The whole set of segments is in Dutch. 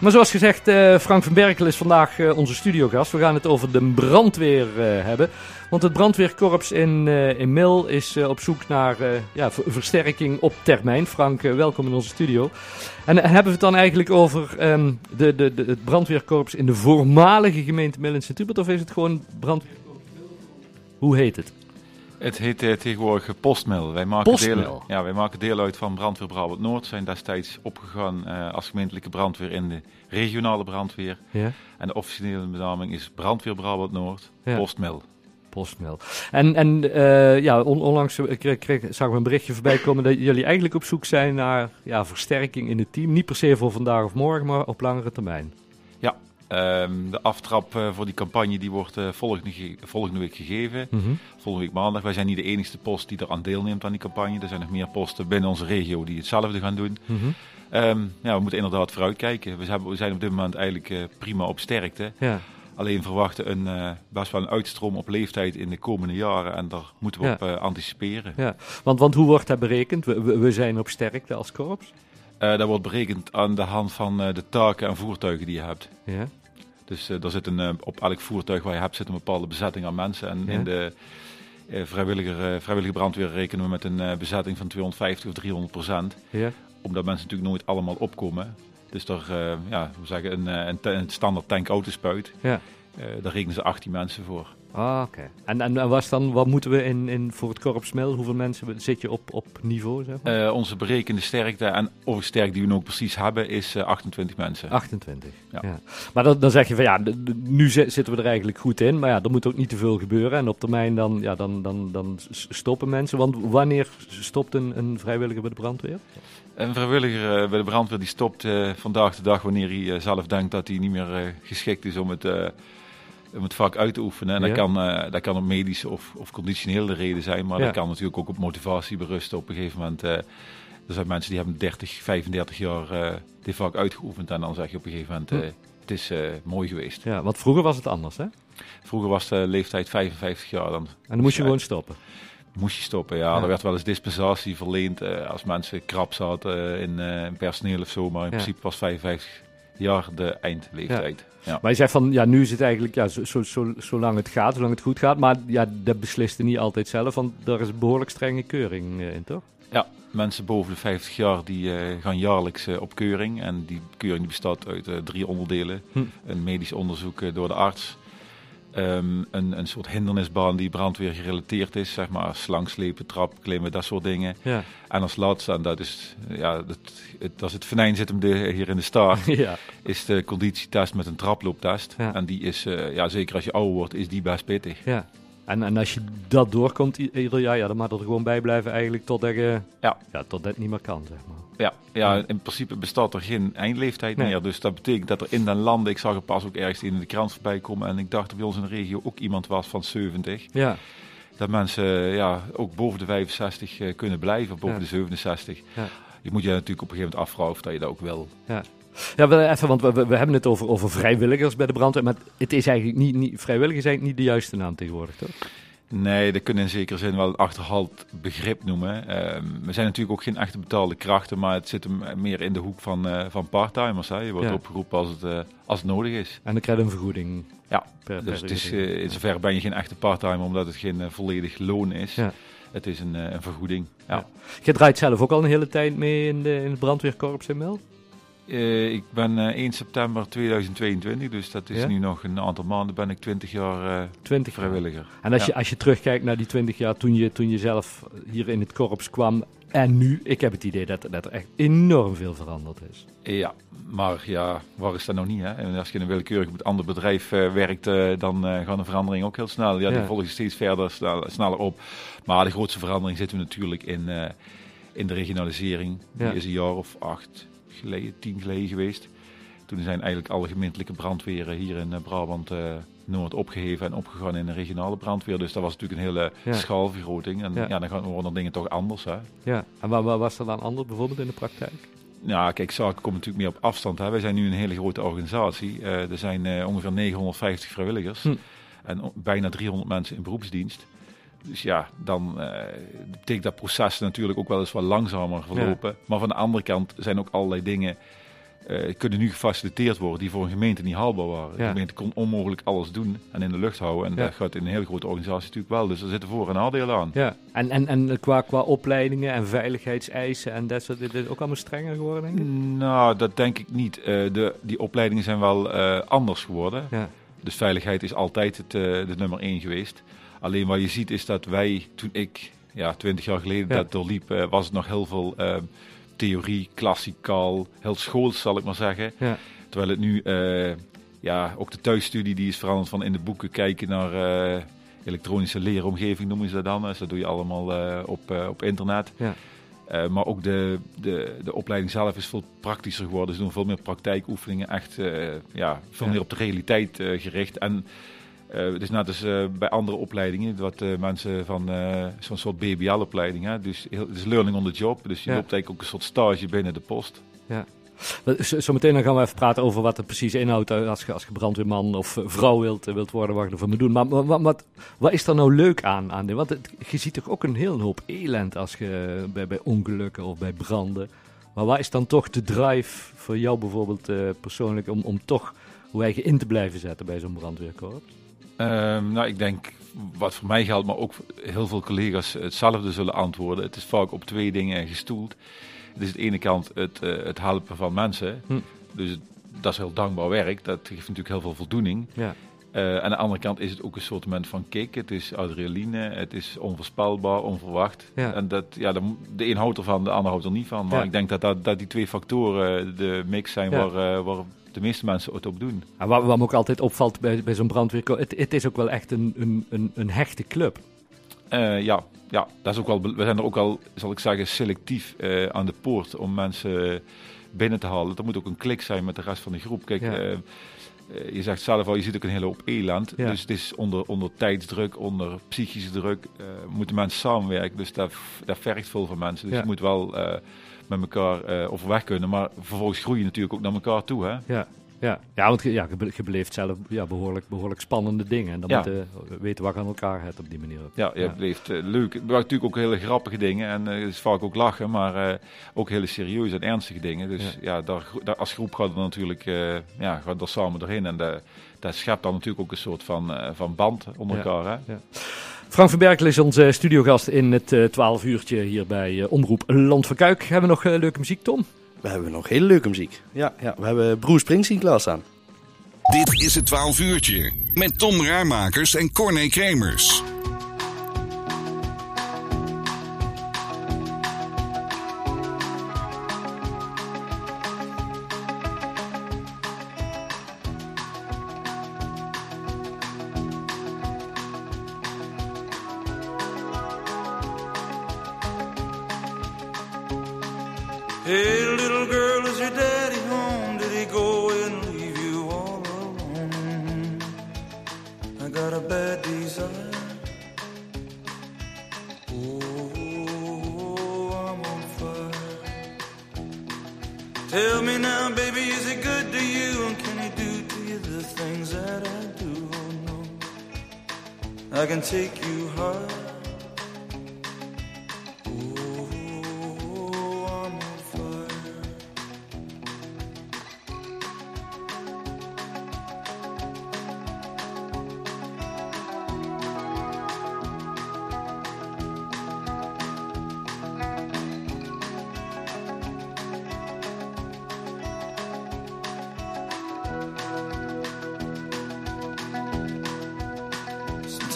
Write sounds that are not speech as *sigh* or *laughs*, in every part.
Maar zoals gezegd, uh, Frank van Berkel is vandaag uh, onze studiogast. We gaan het over de brandweer uh, hebben. Want het brandweerkorps in, in Mil is op zoek naar ja, versterking op termijn. Frank, welkom in onze studio. En hebben we het dan eigenlijk over um, de, de, de, het brandweerkorps in de voormalige gemeente Mil in Sint-Hubert? Of is het gewoon brandweerkorps Hoe heet het? Het heet uh, tegenwoordig Postmil. Wij maken, Deel, ja, wij maken deel uit van Brandweer Brabant Noord. Zijn destijds opgegaan uh, als gemeentelijke brandweer in de regionale brandweer. Ja. En de officiële benaming is Brandweer Brabant Noord, ja. Postmil. Postmil. En, en uh, ja, on, onlangs kreeg, kreeg, zag ik een berichtje voorbij komen dat jullie eigenlijk op zoek zijn naar ja, versterking in het team. Niet per se voor vandaag of morgen, maar op langere termijn. Um, de aftrap uh, voor die campagne die wordt uh, volgende, volgende, week gegeven. Mm -hmm. Volgende week maandag. Wij zijn niet de enige post die er aan deelneemt aan die campagne. Er zijn nog meer posten binnen onze regio die hetzelfde gaan doen. Mm -hmm. um, ja, we moeten inderdaad vooruitkijken. We, hebben, we zijn op dit moment eigenlijk uh, prima op sterkte. Ja. Alleen verwachten een, best wel een uitstroom op leeftijd in de komende jaren. En daar moeten we ja. op anticiperen. Ja. Want, want hoe wordt dat berekend? We, we, we zijn op sterkte als korps? dat wordt berekend aan de hand van de taken en voertuigen die je hebt. Ja. Dus uh, er zit een, uh, op elk voertuig waar je hebt zit een bepaalde bezetting aan mensen. En in de vrijwillige, vrijwillige brandweer rekenen we met een bezetting van 250 of 300 procent. Ja. Omdat mensen natuurlijk nooit allemaal opkomen. Dus daar, ja, we zeggen, een, een, een standaard tank autospuit. Ja. daar rekenen ze 18 mensen voor. Ah, oké. En, en, was dan, wat moeten we in, in voor het korps Mil? Hoeveel mensen zit je op, op niveau? Zeg maar? uh, onze berekende sterkte en of sterk die we ook precies hebben is uh, 28 mensen. 28, ja. ja. Maar dan, dan zeg je van ja, nu zitten we er eigenlijk goed in. Maar ja, er moet ook niet te veel gebeuren. En op termijn dan, ja, dan, dan, dan stoppen mensen. Want wanneer stopt een, een vrijwilliger bij de brandweer? Een vrijwilliger uh, bij de brandweer die stopt uh, vandaag de dag wanneer hij zelf denkt dat hij niet meer geschikt is om het om het vak uit te oefenen. En dat, kan, uh, dat kan op medische of, of conditionele reden zijn, maar dat kan natuurlijk ook op motivatie berusten. Op een gegeven moment, uh, er zijn mensen die hebben 30, 35 jaar uh, dit vak uitgeoefend en dan zeg je op een gegeven moment, hm. het is mooi geweest. Ja, want vroeger was het anders hè? Vroeger was de leeftijd 55 jaar. Dan, en dan moest je gewoon stoppen? Moest je stoppen, ja. ja. Er werd wel eens dispensatie verleend als mensen krap zaten in, in personeel of zo, maar in principe was 55 jaar de eindleeftijd. Ja. Maar je zegt van, ja, nu is het eigenlijk, ja, zo, zo, zo, zolang het gaat, zolang het goed gaat. Maar ja, dat beslist niet altijd zelf, want daar is een behoorlijk strenge keuring uh, in, toch? Ja, mensen boven de 50 jaar die uh, gaan jaarlijks uh, op keuring. En die keuring die bestaat uit drie onderdelen. Hm. Een medisch onderzoek door de arts, Um, een, een soort hindernisbaan die brandweer gerelateerd is, zeg maar slangslepen, trap, klimmen, dat soort dingen. Ja. En als laatste, en dat is, ja, dat, het, als het venijn zit hem de, hier in de staart, *laughs* ja. is de conditietest met een traplooptest. Ja. En die is, uh, ja, zeker als je ouder wordt, is die best pittig. Ja. En, en als je dat doorkomt ieder jaar, ja, dan mag er gewoon bij blijven eigenlijk totdat je, ja. Ja, tot dat niet meer kan, zeg maar. Ja, ja, in principe bestaat er geen eindleeftijd meer. Dus dat betekent dat er in den landen, ik zag er pas ook ergens in de krant voorbij komen. En ik dacht dat bij ons in de regio ook iemand was van 70. Ja. Dat mensen ja, ook boven de 65 uh, kunnen blijven, boven de 67. Ja. Je moet je natuurlijk op een gegeven moment afvragen of dat je dat ook wil. Ja. Ja, even, want we, we, hebben het over, over vrijwilligers bij de brandweer. Maar het is eigenlijk niet, niet, vrijwilligers zijn niet de juiste naam tegenwoordig, toch? Nee, dat kunnen in zekere zin wel een achterhaald begrip noemen. Uh, we zijn natuurlijk ook geen echte betaalde krachten, maar het zit hem meer in de hoek van, uh, van parttimers. Hè. Je wordt ja. opgeroepen als het, uh, als het nodig is. En dan krijg je een vergoeding. Ja, per, dus het is, in zoverre ben je geen echte parttimer, omdat het geen volledig loon is. Ja. Het is een, een vergoeding. Ja. ja. Je draait zelf ook al een hele tijd mee in, de, in het brandweerkorps in Mel? Uh, ik ben uh, 1 september 2022, dus dat is ja? nu nog een aantal maanden, ben ik 20 jaar uh, 20 vrijwilliger. En als, ja. je, als je terugkijkt naar die 20 jaar toen je, toen je zelf hier in het korps kwam en nu, ik heb het idee dat, dat er echt enorm veel veranderd is. Ja, maar ja, waar is dat nog niet? Hè? En als je in een willekeurig ander bedrijf werkt, dan gaan de veranderingen ook heel snel. Ja, die volgen steeds verder, snel, sneller op. Maar de grootste verandering zitten we natuurlijk in, in de regionalisering. Die is een jaar of acht, geleden, tien geleden geweest. Toen zijn eigenlijk alle gemeentelijke brandweren hier in Brabant uh, Noord opgeheven en opgegaan in een regionale brandweer. Dus dat was natuurlijk een hele ja. schaalvergroting. En ja. ja, dan gaan worden dingen toch anders. Hè? Ja, en wat, wat was er dan anders bijvoorbeeld in de praktijk? Ja, kijk, zaken komen natuurlijk meer op afstand. Hè. Wij zijn nu een hele grote organisatie. Uh, er zijn uh, ongeveer 950 vrijwilligers hm. en bijna 300 mensen in beroepsdienst. Dus ja, dan uh, betekent dat proces natuurlijk ook wel eens wat langzamer verlopen. Ja. Maar van de andere kant zijn ook allerlei dingen uh, kunnen nu gefaciliteerd worden die voor een gemeente niet haalbaar waren. De gemeente kon onmogelijk alles doen en in de lucht houden. En dat gaat in een hele grote organisatie natuurlijk wel. Dus er zitten voor- en nadelen aan. Ja, en, en, en qua, qua opleidingen en veiligheidseisen en dat soort dit ook allemaal strenger geworden, denk ik? Nou, dat denk ik niet. Uh, de, die opleidingen zijn wel uh, anders geworden. Ja. Dus veiligheid is altijd het, de nummer één geweest. Alleen wat je ziet is dat wij, toen ik ja, twintig jaar geleden dat doorliep, was het nog heel veel theorie, klassikaal, heel schools zal ik maar zeggen. Ja. Terwijl het nu, uh, ja, ook de thuisstudie die is veranderd van in de boeken kijken naar uh, elektronische leeromgeving noemen ze dat dan. Dus dat doe je allemaal uh, op, op internet. Ja. maar ook de, de, de opleiding zelf is veel praktischer geworden. Ze doen veel meer praktijkoefeningen, echt ja, veel meer op de realiteit gericht. En uh, dus net als uh, bij andere opleidingen, wat uh, mensen van zo'n soort BBL-opleiding, dus het is learning on the job. Dus je ja. loopt eigenlijk ook een soort stage binnen de post. Ja. Zometeen dan gaan we even praten over wat het precies inhoudt als je, als je brandweerman of vrouw wilt, wilt worden, wat je ervoor moet doen. Maar wat, wat, wat is er nou leuk aan? aan Want het, je ziet toch ook een heel hoop elend als je bij, bij ongelukken of bij branden. Maar wat is dan toch de drive voor jou bijvoorbeeld persoonlijk om, om toch hoe eigen in te blijven zetten bij zo'n brandweerkorps? Um, nou, ik denk wat voor mij geldt, maar ook heel veel collega's hetzelfde zullen antwoorden. Het is vaak op twee dingen gestoeld. Het is aan de ene kant het, uh, het helpen van mensen. Hm. Dus het, dat is heel dankbaar werk. Dat geeft natuurlijk heel veel voldoening. Ja. Uh, aan de andere kant is het ook een soort van kick. Het is adrenaline, het is onvoorspelbaar, onverwacht. Ja. En dat, ja, de, de een houdt ervan, de ander houdt er niet van. Maar ja. ik denk dat, dat, dat die twee factoren de mix zijn waar, uh, waar de meeste mensen het op doen. En wat, wat me ook altijd opvalt bij, bij zo'n brandweer, het, het, is ook wel echt een, een, een, een hechte club. Uh, ja, ja, dat is ook wel, we zijn er ook al, zal ik zeggen, selectief uh, aan de poort om mensen binnen te halen. Er moet ook een klik zijn met de rest van de groep. Kijk, ja. uh, je zegt zelf al, je ziet ook een hele hoop eland. Ja. Dus het is onder, onder tijdsdruk, onder psychische druk, moeten mensen samenwerken. Dus dat, dat vergt veel van mensen. Dus ja. je moet wel met elkaar uh, overweg kunnen. Maar vervolgens groei je natuurlijk ook naar elkaar toe. Hè? Ja. Ja, ja want je, ja, je beleeft zelf ja, behoorlijk, behoorlijk spannende dingen. En dan ja. moet je weten wat je aan elkaar hebt op die manier. Ja, je ja. beleeft uh, leuk. Het natuurlijk ook hele grappige dingen. En uh, is vaak ook lachen, maar uh, ook hele serieuze en ernstige dingen. Dus ja, daar, daar, als groep gaat er natuurlijk ja, gaat er samen doorheen. En dat schept dan natuurlijk ook een soort van, van band onder elkaar. Hè? Frank van Berkel is onze studiogast in het uh, 12 uurtje hier bij uh, Omroep Land van Kuik. Hebben we nog uh, leuke muziek, Tom? We hebben nog hele leuke muziek. Ja, ja we hebben Bruce Springsteen klaarstaan. Dit is het 12 uurtje met Tom Raarmakers en Corné Kremers. Baby, is he good to you? And can he do to you the things that I do? Oh, no. I can take you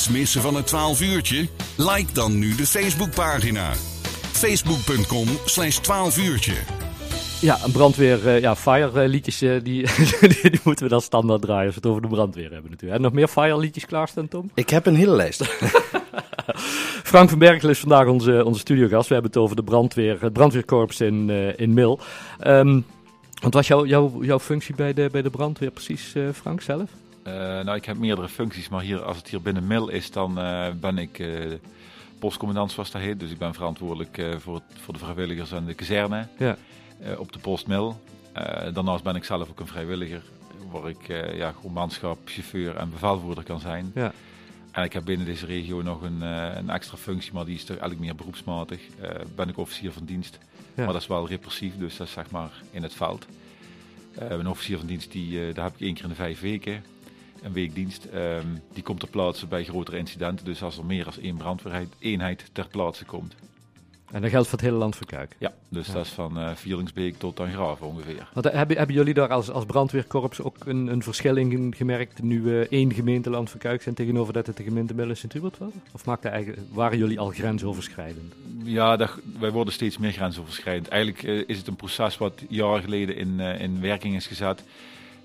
Niets missen van het 12 uurtje? Like dan nu de Facebookpagina. Facebook.com slash 12 uurtje. Ja, een brandweer, uh, ja, fire liedjes, uh, die, *laughs* die, die, moeten we dan standaard draaien als we het over de brandweer hebben natuurlijk. En nog meer fire liedjes klaarstaan, Tom? Ik heb een hele lijst. *laughs* Frank van Berkel is vandaag onze, onze studiogast. We hebben het over de brandweer, het brandweerkorps in, uh, in Mil. Um, wat was jouw, jouw, jouw functie bij de, bij de brandweer precies, Frank, zelf? Nou, ik heb meerdere functies, maar hier, als het hier binnen Mil is, dan ben ik postcommandant zoals dat heet. Dus ik ben verantwoordelijk voor, het, voor de vrijwilligers en de kazerne. Ja. Op de postmil. Daarnaast ben ik zelf ook een vrijwilliger, waar ik ja, gewoon manschap, chauffeur en bevelvoerder kan zijn. Ja. En ik heb binnen deze regio nog een, een extra functie, maar die is toch eigenlijk meer beroepsmatig. ben ik officier van dienst. Ja. Maar dat is wel repressief, dus dat is zeg maar in het veld. een officier van dienst, die, daar heb ik één keer in de vijf weken een weekdienst. Um, die komt ter plaatse bij grotere incidenten. Dus als er meer dan één brandweereenheid ter plaatse komt. En dat geldt voor het hele land Kuik. Ja, dus dat is van uh, Vierlingsbeek tot aan Graven ongeveer. Want, uh, hebben, hebben jullie daar als, als brandweerkorps ook een, een verschil in gemerkt nu uh, één gemeente land Kuik zijn tegenover dat het de gemeente Melle Sint-Hubert was? Of maakte eigen, waren jullie al grensoverschrijdend? Ja, dat, wij worden steeds meer grensoverschrijdend. Eigenlijk eh, is het een proces wat jaren geleden in, in werking is gezet.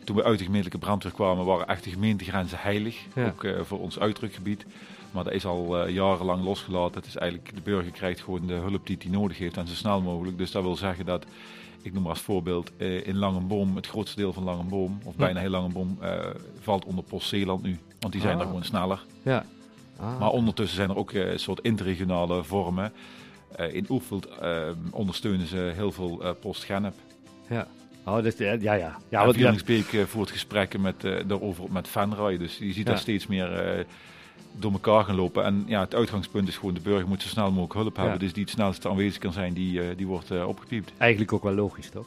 Toen we uit de gemeentelijke brandweer kwamen, waren echt de gemeentegrenzen heilig. Ja. Ook voor ons uitdrukgebied. Maar dat is al uh, jarenlang losgelaten. Het is eigenlijk, de burger krijgt gewoon de hulp die hij nodig heeft en zo snel mogelijk. Dus dat wil zeggen dat, ik noem maar als voorbeeld, uh, in Langenboom, het grootste deel van Langenboom, of bijna heel Langenboom, valt onder Post Zeeland nu. Want die zijn ah. daar gewoon sneller. Ja. Ah. Maar ondertussen zijn er ook een soort interregionale vormen. in Oefeld ondersteunen ze heel veel Post Genep. Ja. Oh, dus, ja, ja. ja. ja Vierlingsbeek voert gesprekken met, daarover met Fanrij. Dus je ziet ja. daar steeds meer door elkaar gaan lopen. En ja, het uitgangspunt is gewoon de burger moet zo snel mogelijk hulp hebben. Dus die het snelste aanwezig kan zijn, die, uh, die wordt uh, opgepiept. Eigenlijk ook wel logisch, toch?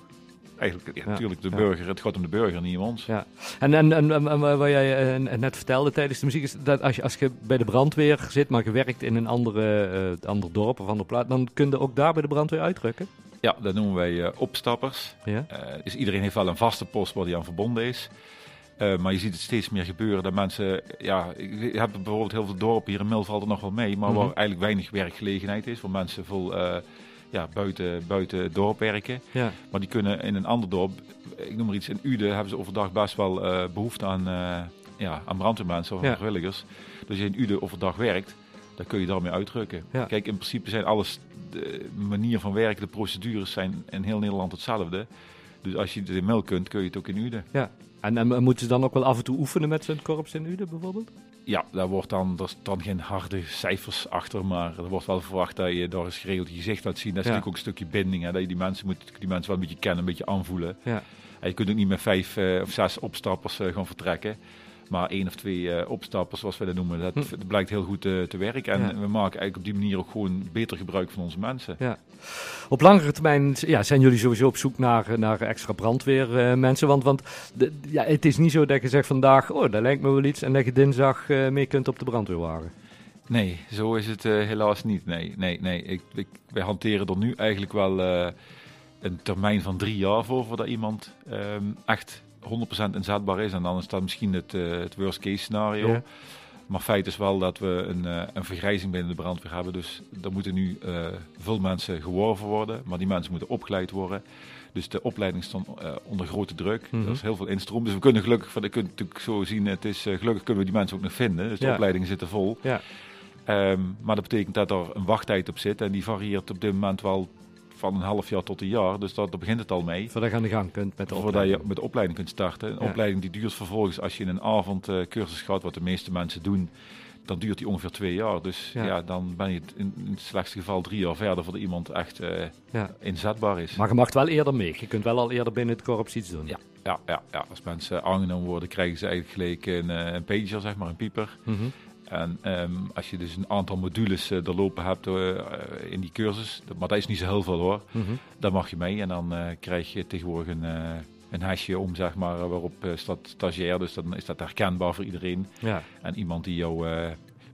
Eigenlijk, ja, natuurlijk, de burger, het gaat om de burger, niet om ons. Ja. En, en, en, en wat jij uh, net vertelde tijdens de muziek, is dat als je, als je bij de brandweer zit, maar je werkt in een andere, ander dorp of andere plaats, dan kun je ook daar bij de brandweer uitdrukken? Ja, dat noemen wij opstappers. Ja? dus iedereen heeft wel een vaste post waar hij aan verbonden is. Uh, maar je ziet het steeds meer gebeuren dat mensen, ja, ik heb bijvoorbeeld heel veel dorpen hier in Mil valt er nog wel mee, maar waar mhm. eigenlijk weinig werkgelegenheid is, waar mensen vol uh, ja, buiten, buiten het dorp werken. Ja. Maar die kunnen in een ander dorp, ik noem maar iets, in Ude hebben ze overdag best wel uh, behoefte aan, ja, aan brandweermensen of ja. vrijwilligers. Dus je in Ude overdag werkt, dan kun je daarmee uitdrukken. Ja. Kijk, in principe zijn alles, de manier van werken, de procedures zijn in heel Nederland hetzelfde. Dus als je het in Mil kunt, kun je het ook in Ude. Ja, en, en moeten ze dan ook wel af en toe oefenen met zijn korps in Uden bijvoorbeeld? Ja, daar wordt dan, er dan geen harde cijfers achter, maar er wordt wel verwacht dat je daar eens geregeld je gezicht laat zien. Dat is natuurlijk ook een stukje binding, hè, dat je die mensen moet die mensen wel een beetje kennen, een beetje aanvoelen. Ja. En je kunt ook niet met vijf uh, of zes opstappers uh, gaan vertrekken. Maar één of twee uh, opstappers, zoals we dat noemen, dat, hm. blijkt heel goed uh, te werken. En we maken eigenlijk op die manier ook gewoon beter gebruik van onze mensen. Ja. Op langere termijn ja, zijn jullie sowieso op zoek naar, naar extra brandweermensen. Want want de, ja, het is niet zo dat je zegt vandaag, oh, dat lijkt me wel iets. En dat je dinsdag mee kunt op de brandweerwagen. Nee, zo is het helaas niet. Nee, nee, nee. Ik, ik, wij hanteren er nu eigenlijk wel een termijn van drie jaar voor, voordat iemand um, echt 100% inzetbaar is. En dan is dat misschien het, uh, het worst case scenario. Maar feit is wel dat we een, uh, een vergrijzing binnen de brandweer hebben. Dus er moeten nu uh, veel mensen geworven worden. Maar die mensen moeten opgeleid worden. Dus de opleiding stond onder grote druk. Mm Er is heel veel instroom. Dus we kunnen gelukkig, van, je kunt natuurlijk zo zien, het is, gelukkig kunnen we die mensen ook nog vinden. Dus de opleiding zit er vol. Ja. Um, maar dat betekent dat er een wachttijd op zit. En die varieert op dit moment wel van een half jaar tot een jaar. Dus daar, begint het al mee. Voordat je aan de gang kunt met de Voordat je met de opleiding kunt starten. Een opleiding die duurt vervolgens, als je in een avond uh, cursus gaat, wat de meeste mensen doen, dan duurt die ongeveer twee jaar. Dus ja, dan ben je in, in, het slechtste geval drie jaar verder voordat iemand echt uh, ja. inzetbaar is. Maar je mag wel eerder mee. Je kunt wel al eerder binnen het korps iets doen. Ja, ja, ja, ja. als mensen aangenomen worden, krijgen ze eigenlijk gelijk een, uh, een pager, zeg maar, een pieper. Mm en um, als je dus een aantal modules uh, er lopen hebt uh, in die cursus, maar dat is niet zo heel veel hoor, mm -hmm. dan mag je mee en dan uh, krijg je tegenwoordig een, een hesje om, zeg maar, waarop staat stagiair, dus dan is dat herkenbaar voor iedereen. Ja. En iemand die jou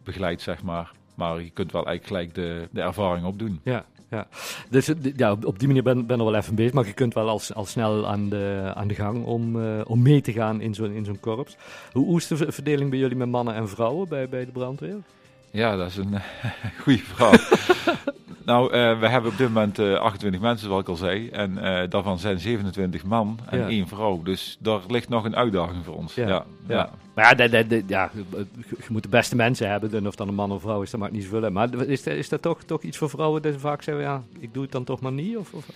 begeleidt, zeg maar. Maar je kunt wel eigenlijk gelijk de, de ervaring opdoen. Ja, ja. Dus ja, op die manier ben, ben er wel even bezig, maar je kunt wel al, al snel aan de, aan de gang om, om mee te gaan in zo'n in zo'n korps. Hoe, hoe is de verdeling bij jullie met mannen en vrouwen bij, bij de brandweer? Ja, dat is een *laughs* goede vraag. *laughs* nou, uh, we hebben op dit moment uh, 28 mensen, zoals ik al zei. En daarvan zijn 27 man en ja. één vrouw. Dus daar ligt nog een uitdaging voor ons. Ja, ja. ja. Maar ja, de, de, de, ja, je moet de beste mensen hebben. En of dan een man of vrouw is, dat maakt niet zoveel uit. Maar is, is dat toch, toch iets voor vrouwen dat ze vaak zeggen, ja, ik doe het dan toch maar niet? Of, of?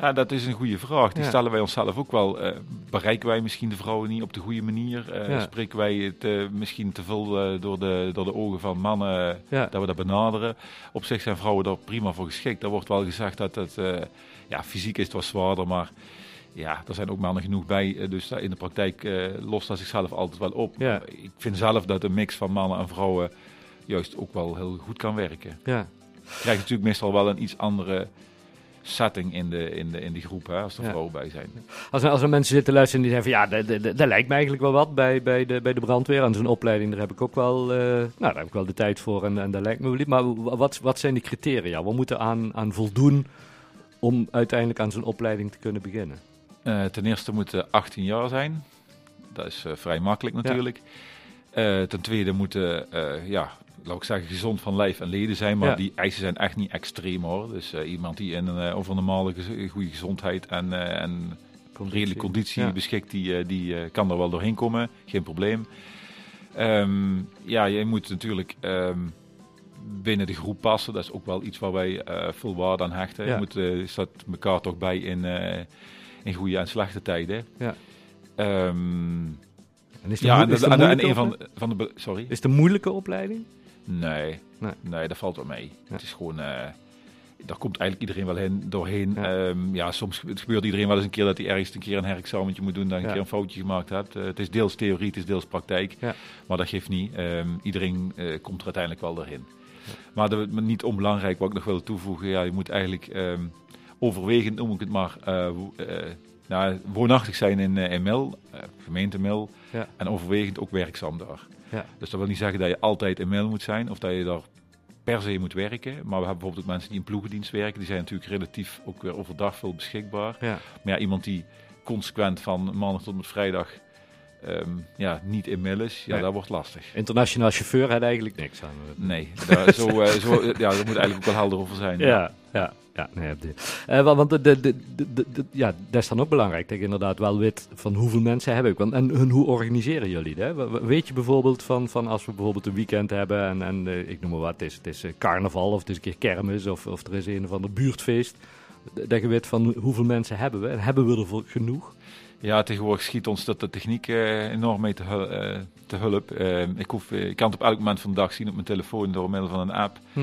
Ja, dat is een goede vraag. Die stellen wij onszelf ook wel. Uh, bereiken wij misschien de vrouwen niet op de goede manier? Uh, Spreken wij het uh, misschien te veel door, de, door de ogen van mannen dat we dat benaderen? Op zich zijn vrouwen daar prima voor geschikt. Er wordt wel gezegd dat het ja, fysiek is het wat zwaarder, maar ja, er zijn ook mannen genoeg bij. dus in de praktijk lost dat zichzelf altijd wel op. Ik vind zelf dat een mix van mannen en vrouwen juist ook wel heel goed kan werken. Ja. Je krijgt natuurlijk meestal wel een iets andere setting in, de, in, de, in die groep, hè, als er vrouwen bij zijn. Als er, als er mensen zitten luisteren die zeggen van ja, dat lijkt me eigenlijk wel wat bij, bij, de, bij de brandweer. En zo'n opleiding, daar heb ik ook wel, uh, nou, daar heb ik wel de tijd voor en, en dat lijkt me wel lief. Maar wat, wat zijn die criteria? Wat moeten aan, aan voldoen om uiteindelijk aan zo'n opleiding te kunnen beginnen? Uh, ten eerste moeten 18 jaar zijn. Dat is uh, vrij makkelijk natuurlijk. Ja. ten tweede moeten ja, laat ik zeggen, gezond van lijf en leden zijn. Maar die eisen zijn echt niet extreem hoor. Dus uh, iemand die in een uh, over normale goede gezondheid en, uh, en conditie. redelijke conditie ja. beschikt, die, die kan er wel doorheen komen. Geen probleem. Um, ja, je moet natuurlijk um, binnen de groep passen. Dat is ook wel iets waar wij veel waarde aan hechten. Je moet, staat elkaar toch bij in, in goede en slechte tijden. Ja. Um, en is de ja, en, en, een van, van de. Sorry. Is een moeilijke opleiding? Nee, nee, nee, dat valt wel mee. Het is gewoon, uh, daar komt eigenlijk iedereen wel heen, doorheen. Ja. Um, ja, soms gebeurt iedereen wel eens een keer dat hij ergens een keer een herexamentje moet doen, dat een keer een foutje gemaakt hebt. Uh, het is deels theorie, het is deels praktijk, maar dat geeft niet. Um, iedereen uh, komt er uiteindelijk wel doorheen. Maar, de, niet onbelangrijk, wat ik nog wil toevoegen, ja, je moet eigenlijk um, overwegend, noem ik het maar, nou, woonachtig zijn in, in Mil, gemeente Mil, en overwegend ook werkzaam daar. Ja. Dus dat wil niet zeggen dat je altijd in mail moet zijn of dat je daar per se moet werken. Maar we hebben bijvoorbeeld ook mensen die in ploegendienst werken. Die zijn natuurlijk relatief ook weer overdag veel beschikbaar. Ja. Maar ja, iemand die consequent van maandag tot met vrijdag um, ja, niet in mail is, ja, nee. dat wordt lastig. Internationaal chauffeur had eigenlijk niks aan. Nee, daar, zo, uh, zo, ja, daar moet eigenlijk ook wel helder over zijn. Ja, ja. Ja, nee, uh, want de, de, de, de, ja, dat is dan ook belangrijk, dat je inderdaad wel weet van hoeveel mensen heb ik. Want, en, en hoe organiseren jullie dat? Weet je bijvoorbeeld van, van als we bijvoorbeeld een weekend hebben en, en uh, ik noem maar wat, het is, het is carnaval of het is een keer kermis of, of er is een of ander buurtfeest. Dat je weet van hoeveel mensen hebben we en hebben we er genoeg? Ja, tegenwoordig schiet ons dat de techniek enorm mee te, te hulp. Ik, hoef, ik kan het op elk moment van de dag zien op mijn telefoon door middel van een app. Hm.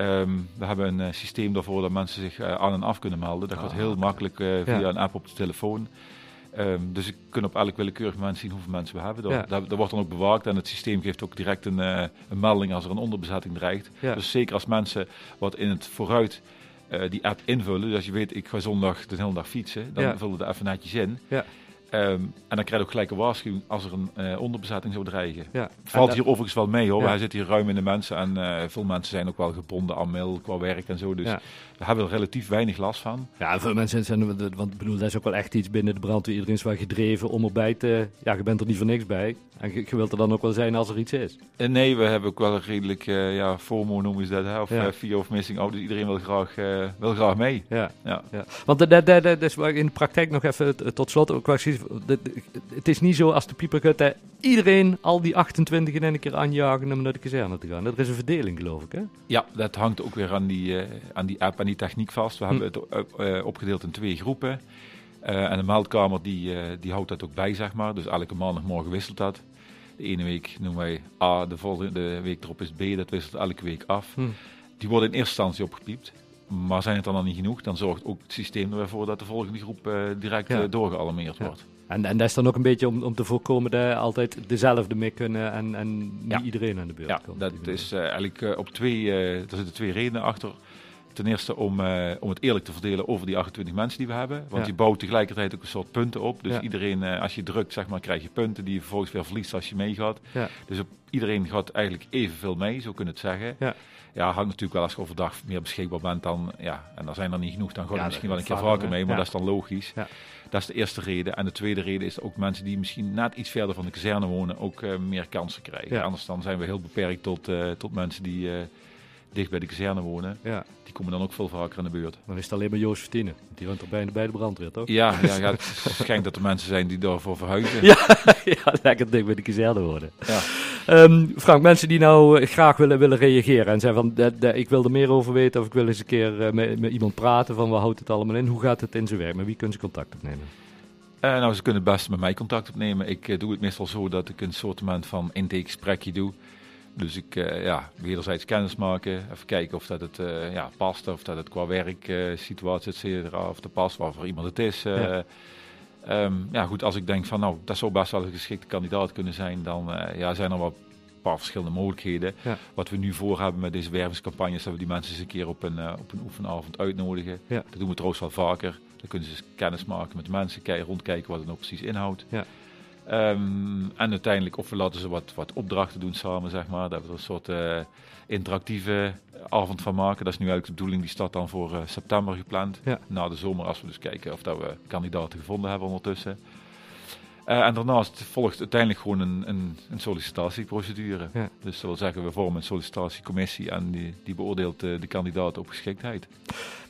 Um, we hebben een systeem daarvoor dat mensen zich aan en af kunnen melden. Dat gaat ah, heel makkelijk via ja. een app op de telefoon. Um, dus ik kan op elk willekeurig moment zien hoeveel mensen we hebben. Ja. Dat, dat, wordt dan ook bewaakt en het systeem geeft ook direct een, een melding als er een onderbezetting dreigt. Dus zeker als mensen wat in het vooruit uh, die app invullen. Dus als je weet, ik ga zondag de hele dag fietsen, dan ja. vullen we er even netjes in. Um, en dan krijg je ook gelijk een waarschuwing als er een uh, onderbezetting zou dreigen. Ja. Valt hier overigens wel mee hoor. Ja. Hij zit hier ruim in de mensen en uh, veel mensen zijn ook wel gebonden aan mail qua werk en zo. Dus ja. we hebben er relatief weinig last van. Ja, veel mensen zijn, want bedoel, dat is ook wel echt iets binnen de brandweer. Iedereen is wel gedreven om erbij te, ja, je bent er niet voor niks bij. En je, je wilt er dan ook wel zijn als er iets is. En nee, we hebben ook wel een redelijk, uh, ja, FOMO noemen ze dat, hè? of ja. fear of missing out. Dus iedereen wil graag, wil graag mee. Ja. Ja. Ja. Want dat, dat, dat is in de praktijk nog even tot slot ook wel het is niet zo als de pieperkut iedereen al die 28 in een keer aanjagen om naar de kazerne te gaan. Dat is een verdeling, geloof ik, hè? Ja, dat hangt ook weer aan die, uh, aan die app en die techniek vast. We hm. hebben het uh, opgedeeld in twee groepen. Uh, en de meldkamer die, die houdt dat ook bij, zeg maar. Dus elke maandagmorgen wisselt dat. De ene week noemen wij A, de volgende week erop is B. Dat wisselt elke week af. Hm. Die worden in eerste instantie opgepiept. Maar zijn het dan nog niet genoeg, dan zorgt ook het systeem ervoor dat de volgende groep direct ja. doorgealarmeerd ja. wordt. En, en dat is dan ook een beetje om, om te voorkomen dat altijd dezelfde mee kunnen en, en niet iedereen aan de beurt ja, komt. dat is uh, eigenlijk uh, op twee, uh, er zitten twee redenen achter. Ten eerste om, eh, om het eerlijk te verdelen over die 28 mensen die we hebben. Want Ja. je bouwt tegelijkertijd ook een soort punten op. Dus Ja. iedereen, eh, als je drukt, zeg maar, krijg je punten die je vervolgens weer verliest als je meegaat. Ja. Dus op, iedereen gaat eigenlijk evenveel mee, zo kun je het zeggen. Ja. Ja, hangt natuurlijk wel als je overdag meer beschikbaar bent dan, ja, en dan zijn er niet genoeg, dan ga je Ja, misschien dat wel een keer vaker, mee, maar dat is dan logisch. Ja. Dat is de eerste reden. En de tweede reden is ook mensen die misschien net iets verder van de kazerne wonen ook eh, meer kansen krijgen. Anders dan zijn we heel beperkt tot, tot mensen die dicht bij de kazerne wonen. Ja, Die komen dan ook veel vaker in de buurt. dan is het alleen maar Joost. Want die woont er bijna bij de brandweer, toch? Ja, ja, *laughs* het schijnt dat er mensen zijn die daarvoor verhuizen. Ja, *laughs* ja lekker dik bij de kazerne worden. Ja. Ehm, Frank, mensen die nou eh, graag willen, willen reageren en zeggen van ik wil er meer over weten of ik wil eens een keer eh, met, met iemand praten van wat houdt het allemaal in, hoe gaat het in zijn werk, met wie kunnen ze contact opnemen? Eh, nou, ze kunnen het beste met mij contact opnemen. Ik doe het meestal zo dat ik een soort van intakegesprekje doe. Dus ik, eh, ja, wederzijds kennis maken. Even kijken of dat het eh, ja, past. Of dat het qua werksituatie, situatie, et cetera, of dat past, waar voor iemand het is. eh. Ja. Ehm, ja, goed, als ik denk van nou, dat zou best wel een geschikte kandidaat kunnen zijn, dan eh, ja, zijn er wel een paar verschillende mogelijkheden. Ja. Wat we nu voor hebben met deze wervingscampagne, is dat we die mensen eens een keer op een, eh, op een oefenavond uitnodigen. Ja. Dat doen we trouwens wel vaker. Dan kunnen ze eens kennis maken met de mensen, kijken, rondkijken wat het nou precies inhoudt. Ja. Ehm, en uiteindelijk, of we laten ze wat, wat opdrachten doen samen, zeg maar. Dat we er een soort eh, interactieve avond van maken. Dat is nu eigenlijk de bedoeling, die staat dan voor eh, september gepland. Ja. Na de zomer, als we dus kijken of dat we kandidaten gevonden hebben ondertussen. Eh, en daarnaast volgt uiteindelijk gewoon een, een, een sollicitatieprocedure. Ja. Dus dat wil zeggen, we vormen een sollicitatiecommissie en die, die beoordeelt eh, de kandidaat op geschiktheid.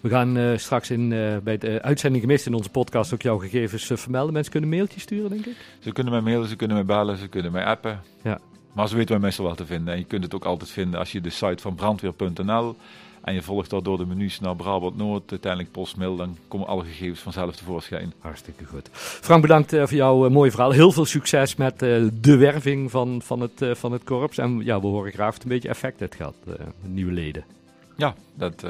We gaan eh, straks in, bij de uitzending gemist in onze podcast ook jouw gegevens vermelden. Mensen kunnen een mailtje sturen, denk ik. Ze kunnen mij mailen, ze kunnen mij bellen, ze kunnen mij appen. Ja. Maar ze weten mij meestal wel te vinden. En je kunt het ook altijd vinden als je de site van brandweer.nl en je volgt daar door de menus naar Brabant Noord, uiteindelijk postmail, dan komen alle gegevens vanzelf tevoorschijn. Hartstikke goed. Frank, bedankt eh, voor jouw eh, mooie verhaal. Heel veel succes met eh, de werving van, van, het, van het korps. En ja, we horen graag of het een beetje effect heeft gehad, eh, nieuwe leden. Ja, dat,